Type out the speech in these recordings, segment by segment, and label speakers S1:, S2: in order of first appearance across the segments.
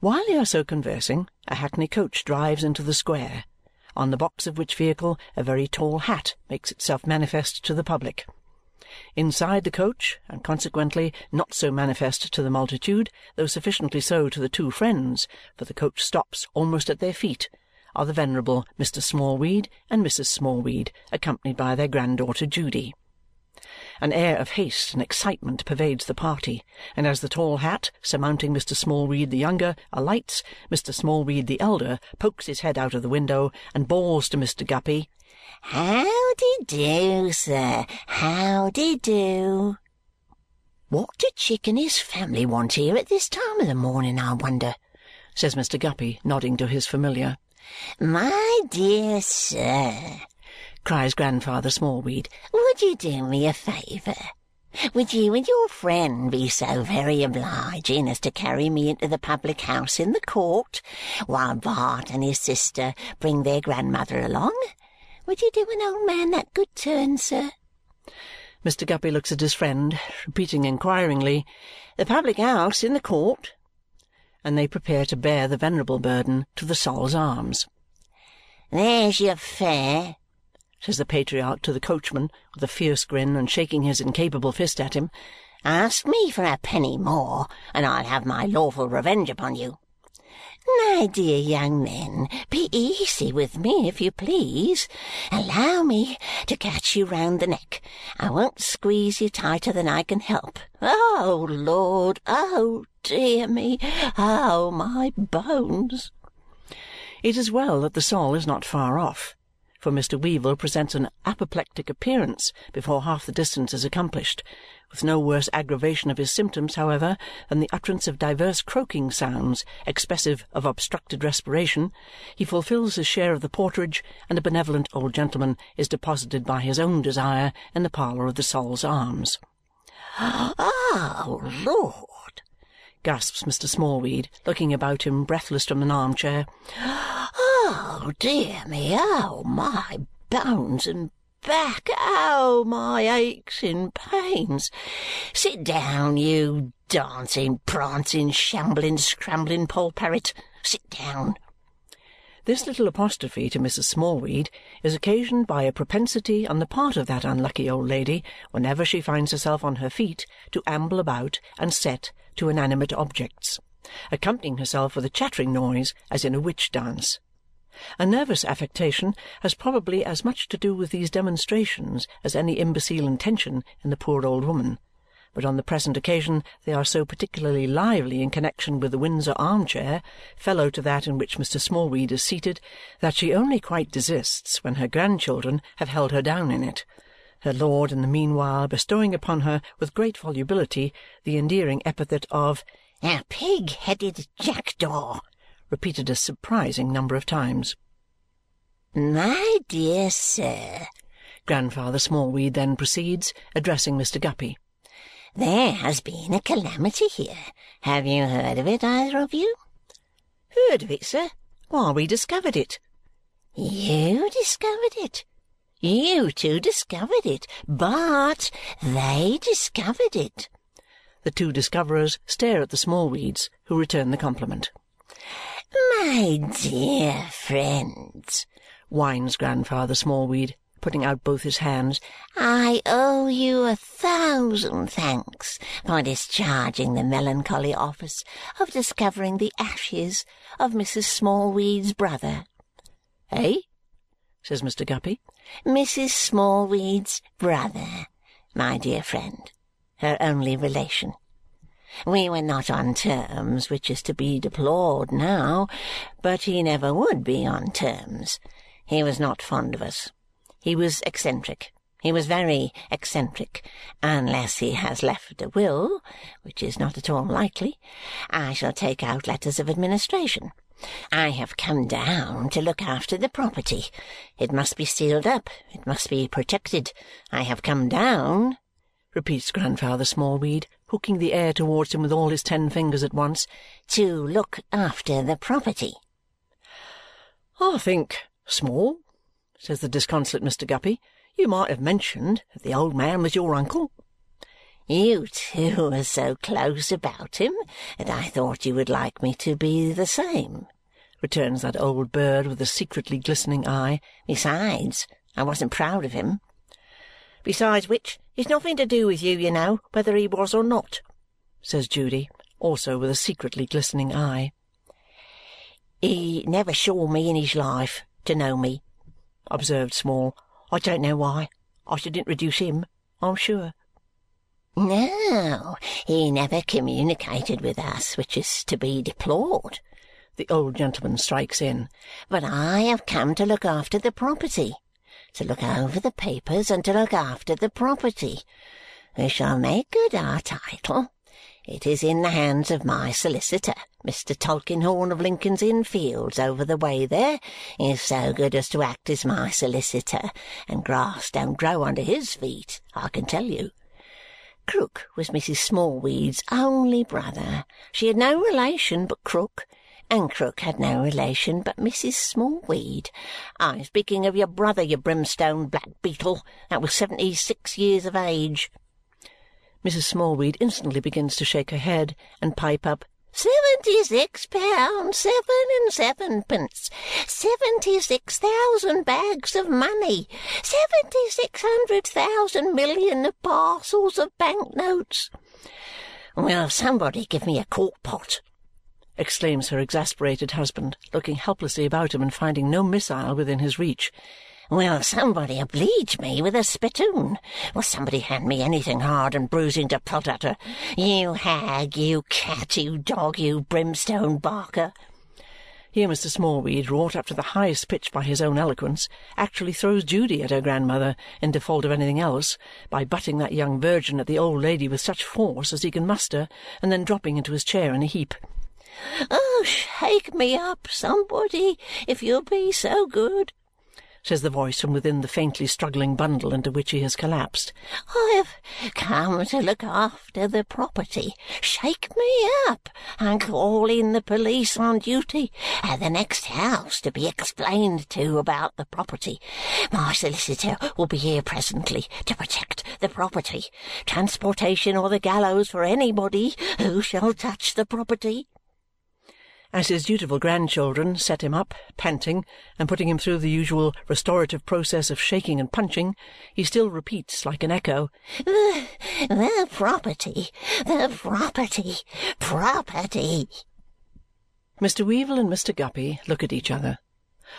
S1: While they are so conversing, a hackney coach drives into the square, on the box of which vehicle a very tall hat makes itself manifest to the public. Inside the coach, and consequently not so manifest to the multitude, though sufficiently so to the two friends, for the coach stops almost at their feet, are the venerable Mr. Smallweed and Mrs. Smallweed, accompanied by their granddaughter Judy. An air of haste and excitement pervades the party, and as the tall hat, surmounting Mr. Smallweed the younger, alights, Mr. Smallweed the elder pokes his head out of the window and bawls to Mr. Guppy,
S2: How-de-do, sir, how-de-do. What do Chick and his family want here at this time of the morning, I wonder?
S1: says Mr. Guppy, nodding to his familiar.
S2: My dear sir,
S1: cries Grandfather Smallweed,
S2: would you do me a favour? Would you and your friend be so very obliging as to carry me into the public house in the court while Bart and his sister bring their grandmother along? Would you do an old man that good turn, sir?
S1: Mr. Guppy looks at his friend, repeating inquiringly, "The public house in the court?" and they prepare to bear the venerable burden to the Sol's Arms.
S2: There's your fare,
S1: says the patriarch to the coachman with a fierce grin and shaking his incapable fist at him.
S2: Ask me for a penny more, and I'll have my lawful revenge upon you. My dear young men, be easy with me, if you please. Allow me to catch you round the neck. I won't squeeze you tighter than I can help. Oh, Lord! Oh, dear me! Oh, my bones!
S1: It is well that the Sol is not far off, for Mr. Weevle presents an apoplectic appearance before half the distance is accomplished, with no worse aggravation of his symptoms, however, than the utterance of divers croaking sounds expressive of obstructed respiration, he fulfils his share of the porterage, and a benevolent old gentleman is deposited by his own desire in the parlour of the Sol's Arms.
S2: Oh, Lord!
S1: Gasps Mr. Smallweed, looking about him breathless from an arm-chair.
S2: Oh, dear me! Oh, my bones and back! Oh, my aches and pains! Sit down, you dancing, prancing, shambling, scrambling poll parrot. Sit down.
S1: This little apostrophe to Mrs. Smallweed is occasioned by a propensity on the part of that unlucky old lady, whenever she finds herself on her feet, to amble about and set to inanimate objects, accompanying herself with a chattering noise as in a witch dance. A nervous affectation has probably as much to do with these demonstrations as any imbecile intention in the poor old woman, but on the present occasion they are so particularly lively in connexion with the Windsor arm-chair, fellow to that in which Mr. Smallweed is seated, that she only quite desists when her grandchildren have held her down in it, her lord in the meanwhile bestowing upon her with great volubility the endearing epithet of
S2: A pig-headed jackdaw
S1: repeated a surprising number of times.
S2: My dear sir,
S1: Grandfather Smallweed then proceeds, addressing Mr. Guppy,
S2: there has been a calamity here. Have you heard of it, either of you?
S1: Heard of it, sir? Why, we discovered it.
S2: You discovered it. You two discovered it, but they discovered it.
S1: The two discoverers stare at the Smallweeds, who return the compliment.
S2: My dear friends,
S1: whines Grandfather Smallweed, putting out both his hands,
S2: I owe you a thousand thanks for discharging the melancholy office of discovering the ashes of Mrs. Smallweed's brother.
S1: Eh? Says Mr. Guppy.
S2: Mrs. Smallweed's brother, my dear friend, her only relation. We were not on terms which is to be deplored now, but he never would be on terms. He was not fond of us. He was eccentric. He was very eccentric. Unless he has left a will, which is not at all likely, I shall take out letters of administration. I have come down to look after the property. It must be sealed up. It must be protected. I have come down,
S1: repeats Grandfather Smallweed, hooking the air towards him with all his ten fingers at once,
S2: to look after the property.
S1: I think, Small, says the disconsolate Mr. Guppy, you might have mentioned that the old man was your uncle. You two are so close about him that I thought you would like me to be the same, returns that old bird with a secretly glistening eye. Besides, I wasn't proud of him. Besides which, it's nothing to do with you, you know, whether he was or not, says Judy, also with a secretly glistening eye. He never saw me in his life to know me, observed Small. I don't know why. I should introduce him, I'm sure. No, he never communicated with us, which is to be deplored. The old gentleman strikes in. But I have come to look after the property, to look over the papers, and to look after the property. We shall make good our title. It is in the hands of my solicitor, Mr. Tulkinghorn of Lincoln's Inn Fields, over the way there. He is so good as to act as my solicitor, and grass don't grow under his feet, I can tell you. Krook was Mrs. Smallweed's only brother. She had no relation but Krook, and Krook had no relation but Mrs. Smallweed. I'm speaking of your brother, you brimstone black beetle, that was seventy-six years of age. Mrs. Smallweed instantly begins to shake her head and pipe up, Seventy-six pounds seven and sevenpence. Seventy-six thousand bags of money. Seventy-six hundred thousand million of parcels of bank notes. Will somebody give me a quart pot? exclaims her exasperated husband, looking helplessly about him and finding no missile within his reach. Will somebody oblige me with a spittoon? Will somebody hand me anything hard and bruising to pelt at her? You hag, you cat, you dog, you brimstone barker!" Here Mr. Smallweed, wrought up to the highest pitch by his own eloquence, actually throws Judy at her grandmother, in default of anything else, by butting that young virgin at the old lady with such force as he can muster, and then dropping into his chair in a heap. "Oh, shake me up, somebody, if you'll be so good!" Says the voice from within the faintly struggling bundle into which he has collapsed. I have come to look after the property. Shake me up and call in the police on duty at the next house to be explained to about the property. My solicitor will be here presently to protect the property. Transportation or the gallows for anybody who shall touch the property. As his dutiful grandchildren set him up, panting, and putting him through the usual restorative process of shaking and punching, he still repeats like an echo, "The, property, the property, property!" Mr. Weevle and Mr. Guppy look at each other,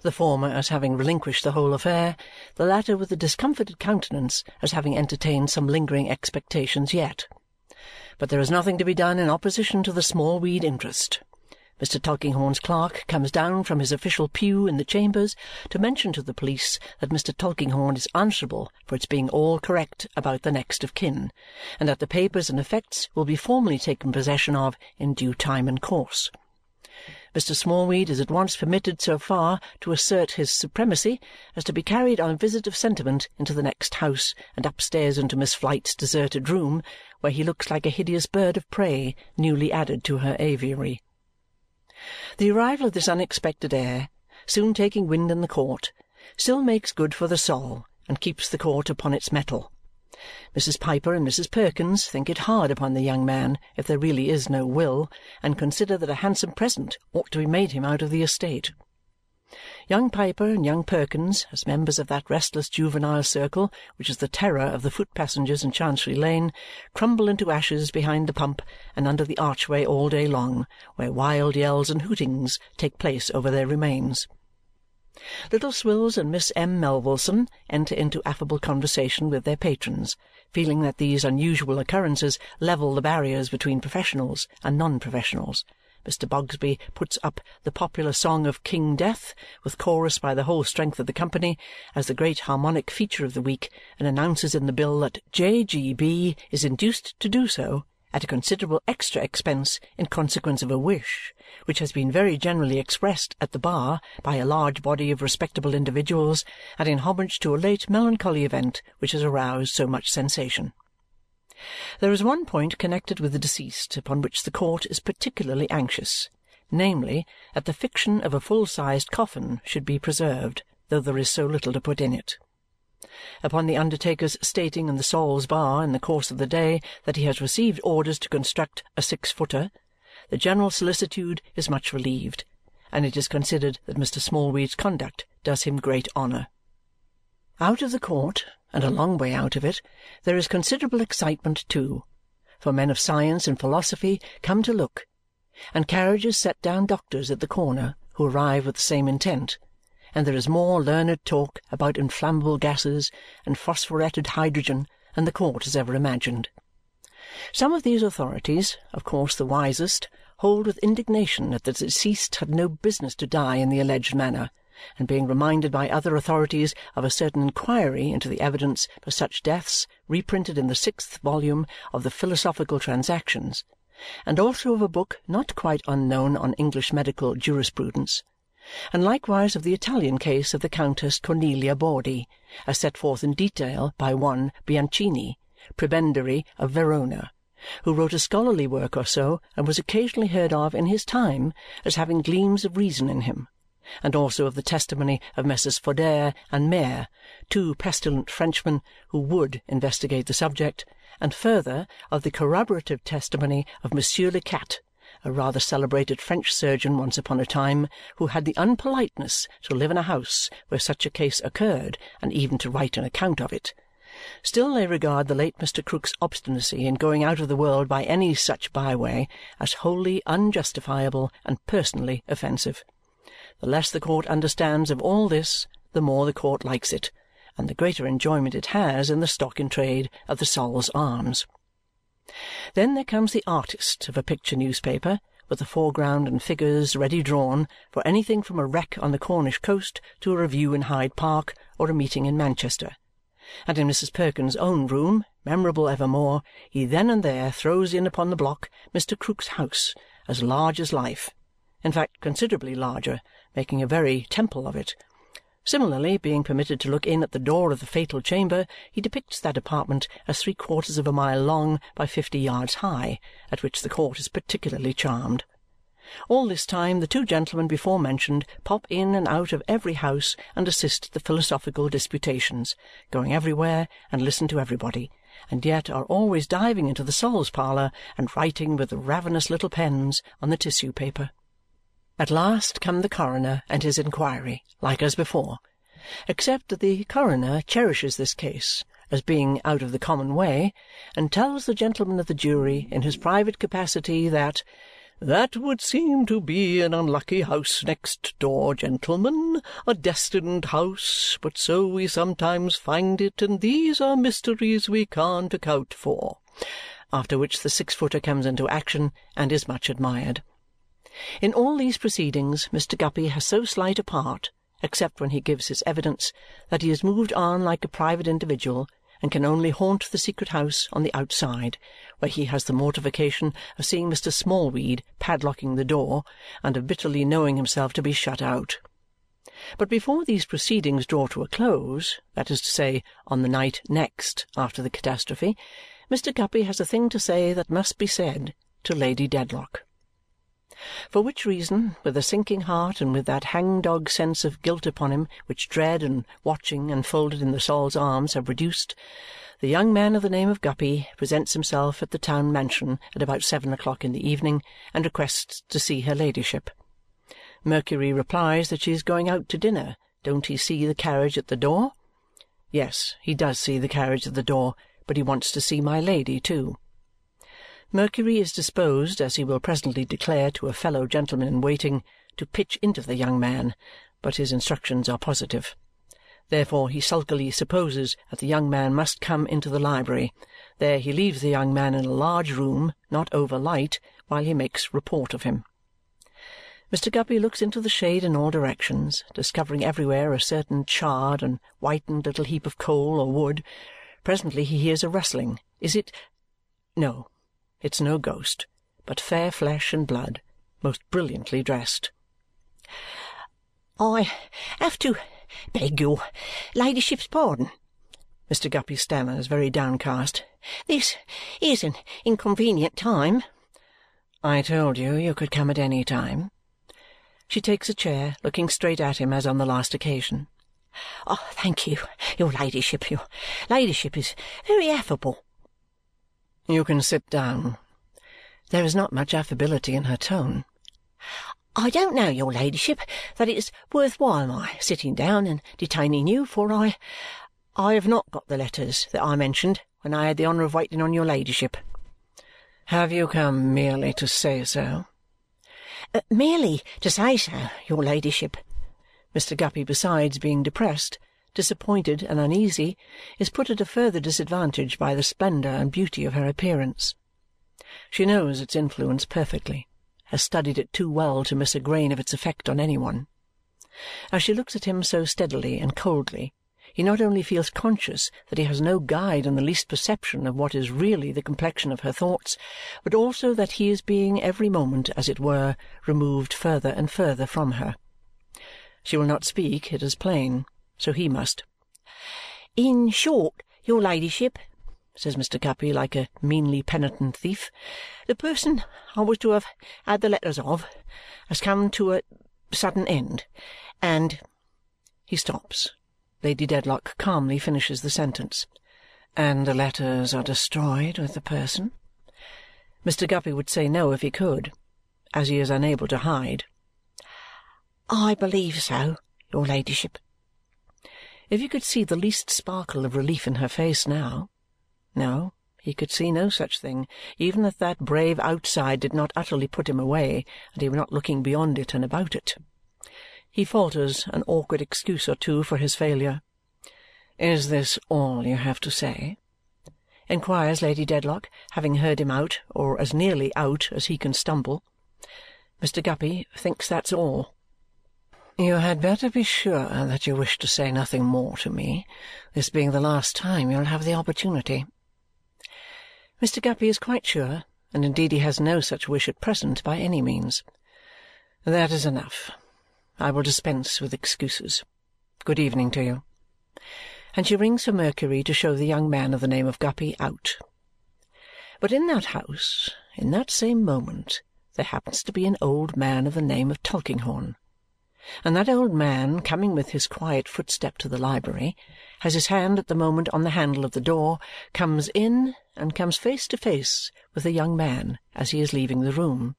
S1: the former as having relinquished the whole affair, the latter with a discomfited countenance as having entertained some lingering expectations yet. But there is nothing to be done in opposition to the Smallweed interest. Mr. Tulkinghorn's clerk comes down from his official pew in the chambers to mention to the police that Mr. Tulkinghorn is answerable for its being all correct about the next of kin, and that the papers and effects will be formally taken possession of in due time and course. Mr. Smallweed is at once permitted so far to assert his supremacy as to be carried on a visit of sentiment into the next house and upstairs into Miss Flite's deserted room, where he looks like a hideous bird of prey newly added to her aviary. The arrival of this unexpected heir, soon taking wind in the court, still makes good for the Sol and keeps the court upon its mettle. Mrs. Piper and Mrs. Perkins think it hard upon the young man if there really is no will and consider that a handsome present ought to be made him out of the estate. Young Piper and young Perkins, as members of that restless juvenile circle which is the terror of the foot passengers in Chancery Lane, crumble into ashes behind the pump and under the archway all day long, where wild yells and hootings take place over their remains. Little Swills and Miss M. Melvilleson enter into affable conversation with their patrons, feeling that these unusual occurrences level the barriers between professionals and non-professionals Mr. Bogsby puts up the popular song of King Death, with chorus by the whole strength of the company, as the great harmonic feature of the week, and announces in the bill that J. G. B. is induced to do so at a considerable extra expense in consequence of a wish, which has been very generally expressed at the bar by a large body of respectable individuals, and in homage to a late melancholy event which has aroused so much sensation. There is one point connected with the deceased upon which the court is particularly anxious, namely, that the fiction of a full-sized coffin should be preserved, though there is so little to put in it. Upon the undertaker's stating in the Sol's Bar in the course of the day that he has received orders to construct a six-footer, the general solicitude is much relieved, and it is considered that Mr. Smallweed's conduct does him great honour. Out of the court, and a long way out of it, there is considerable excitement too, for men of science and philosophy come to look, and carriages set down doctors at the corner who arrive with the same intent and there is more learned talk about inflammable gases and phosphoretted hydrogen than the court has ever imagined. Some of these authorities, of course the wisest, hold with indignation that the deceased had no business to die in the alleged manner, and being reminded by other authorities of a certain inquiry into the evidence for such deaths reprinted in the sixth volume of the Philosophical Transactions, and also of a book not quite unknown on English medical jurisprudence, and likewise of the Italian case of the Countess Cornelia Baudi, as set forth in detail by one Bianchini, prebendary of Verona, who wrote a scholarly work or so and was occasionally heard of in his time as having gleams of reason in him, and also of the testimony of Messrs. Fodere and Mere, two pestilent Frenchmen who WOULD investigate the subject, and further of the corroborative testimony of Monsieur Le Cat, a rather celebrated French surgeon once upon a time, who had the unpoliteness to live in a house where such a case occurred and even to write an account of it. Still they regard the late Mr. Krook's obstinacy in going out of the world by any such byway as wholly unjustifiable and personally offensive. The less the court understands of all this, the more the court likes it, and the greater enjoyment it has in the stock in trade of the Sol's Arms. Then there comes the artist of a picture newspaper, with the foreground and figures ready drawn for anything from a wreck on the Cornish coast to a review in Hyde Park or a meeting in Manchester. And in Mrs. Perkins's own room, memorable evermore, he then and there throws in upon the block Mr. Krook's house, as large as life in fact considerably larger, making a very temple of it Similarly, being permitted to look in at the door of the fatal chamber, he depicts that apartment as three quarters of a mile long by fifty yards high, at which the court is particularly charmed. All this time the two gentlemen before mentioned pop in and out of every house and assist the philosophical disputations, going everywhere and listen to everybody, and yet are always diving into the Sol's parlour and writing with ravenous little pens on the tissue paper. At last come the coroner and his inquiry, like as before, except that the coroner cherishes this case as being out of the common way and tells the gentlemen of the jury in his private capacity that that would seem to be an unlucky house next door, gentlemen, a destined house, but so we sometimes find it, and these are mysteries we can't account for. After which the six-footer comes into action and is much admired. In all these proceedings Mr. Guppy has so slight a part, except when he gives his evidence, that he is moved on like a private individual and can only haunt the secret house on the outside, where he has the mortification of seeing Mr. Smallweed padlocking the door and of bitterly knowing himself to be shut out. But before these proceedings draw to a close, that is to say, on the night next after the catastrophe, Mr. Guppy has a thing to say that must be said to Lady Dedlock. For which reason, with a sinking heart and with that hang-dog sense of guilt upon him which dread and watching enfolded in the Sol's Arms have reduced, the young man of the name of Guppy presents himself at the town mansion at about seven o'clock in the evening and requests to see her ladyship. Mercury replies that she is going out to dinner. Don't he see the carriage at the door? Yes, he does see the carriage at the door, but he wants to see my Lady too. Mercury is disposed, as he will presently declare to a fellow gentleman in waiting, to pitch into the young man, but his instructions are positive. Therefore he sulkily supposes that the young man must come into the library. There he leaves the young man in a large room, not over light, while he makes report of him. Mr. Guppy looks into the shade in all directions, discovering everywhere a certain charred and whitened little heap of coal or wood. Presently he hears a rustling. Is it? No, it's no ghost, but fair flesh and blood, most brilliantly dressed.
S2: "I have to beg your ladyship's pardon,"
S1: Mr. Guppy stammers, very downcast.
S2: "This is an inconvenient time."
S1: "I told you you could come at any time." She takes a chair, looking straight at him as on the last occasion.
S2: Oh, thank you, your ladyship. Your ladyship is very affable.
S1: You can sit down. There is not much affability in her tone.
S2: I don't know, your ladyship, that it's worth while my sitting down and detaining you, for I I have not got the letters that I mentioned when I had the honour of waiting on your ladyship.
S1: Have you come merely to say so?
S2: Uh, merely to say so, your ladyship.
S1: Mr. Guppy, besides being depressed, disappointed, and uneasy, is put at a further disadvantage by the splendour and beauty of her appearance. She knows its influence perfectly, has studied it too well to miss a grain of its effect on any one. As she looks at him so steadily and coldly, he not only feels conscious that he has no guide in the least perception of what is really the complexion of her thoughts, but also that he is being every moment, as it were, removed further and further from her. She will not speak, it is plain, so he must.
S2: In short, your ladyship, says Mr. Guppy like a meanly penitent thief, the person I was to have had the letters of has come to a sudden end, and
S1: he stops. Lady Dedlock calmly finishes the sentence. And the letters are destroyed with the person? Mr. Guppy would say no if he could, as he is unable to hide.
S2: I believe so, your ladyship.
S1: If he could see the least sparkle of relief in her face now. No, he could see no such thing, even if that brave outside did not utterly put him away and he were not looking beyond it and about it. He falters an awkward excuse or two for his failure. "Is this all you have to say?" inquires Lady Dedlock, having heard him out, or as nearly out as he can stumble. Mr. Guppy thinks that's all. You had better be sure that you wish to say nothing more to me, this being the last time you'll have the opportunity. Mr. Guppy is quite sure, and indeed he has no such wish at present by any means. That is enough. I will dispense with excuses. Good evening to you. And she rings for Mercury to show the young man of the name of Guppy out. But in that house, in that same moment, there happens to be an old man of the name of Tulkinghorn and that old man, coming with his quiet footstep to the library, has his hand at the moment on the handle of the door, comes in, and comes face to face with the young man as he is leaving the room.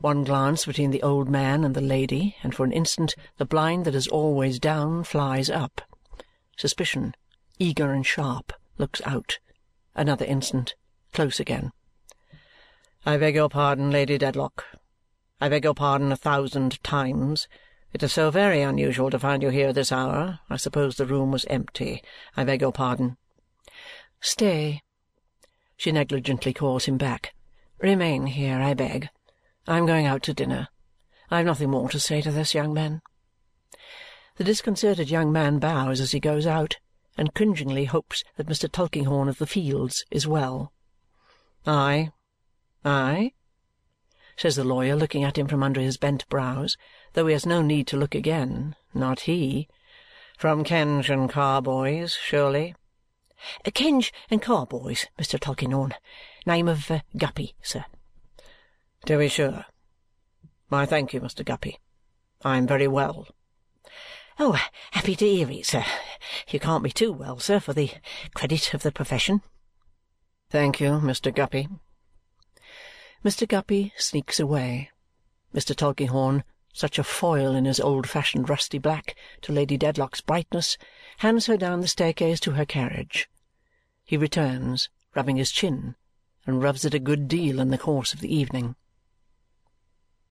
S1: One glance between the old man and the lady, and for an instant the blind that is always down flies up. Suspicion, eager and sharp, looks out. Another instant, close again. "I beg your pardon, Lady Dedlock. I beg your pardon a thousand times. It is so very unusual to find you here this hour. I suppose the room was empty. I beg your pardon." "Stay!" She negligently calls him back. "Remain here, I beg. I am going out to dinner. I have nothing more to say to this young man." The disconcerted young man bows as he goes out and cringingly hopes that Mr. Tulkinghorn of the Fields is well. "Aye, aye?" Says the lawyer, looking at him from under his bent brows, though he has no need to look again. Not he. From Kenge and Carboys, surely?
S2: Uh, Kenge and Carboys, Mr. Tulkinghorn. Name of uh, Guppy, sir.
S1: To be sure. I thank you, Mr. Guppy. I am very well.
S2: Oh, happy to hear it, sir. You can't be too well, sir, for the credit of the profession.
S1: Thank you, Mr. Guppy. Mr. Guppy sneaks away. Mr. Tulkinghorn, such a foil in his old-fashioned rusty black to Lady Dedlock's brightness, hands her down the staircase to her carriage. He returns, rubbing his chin, and rubs it a good deal in the course of the evening.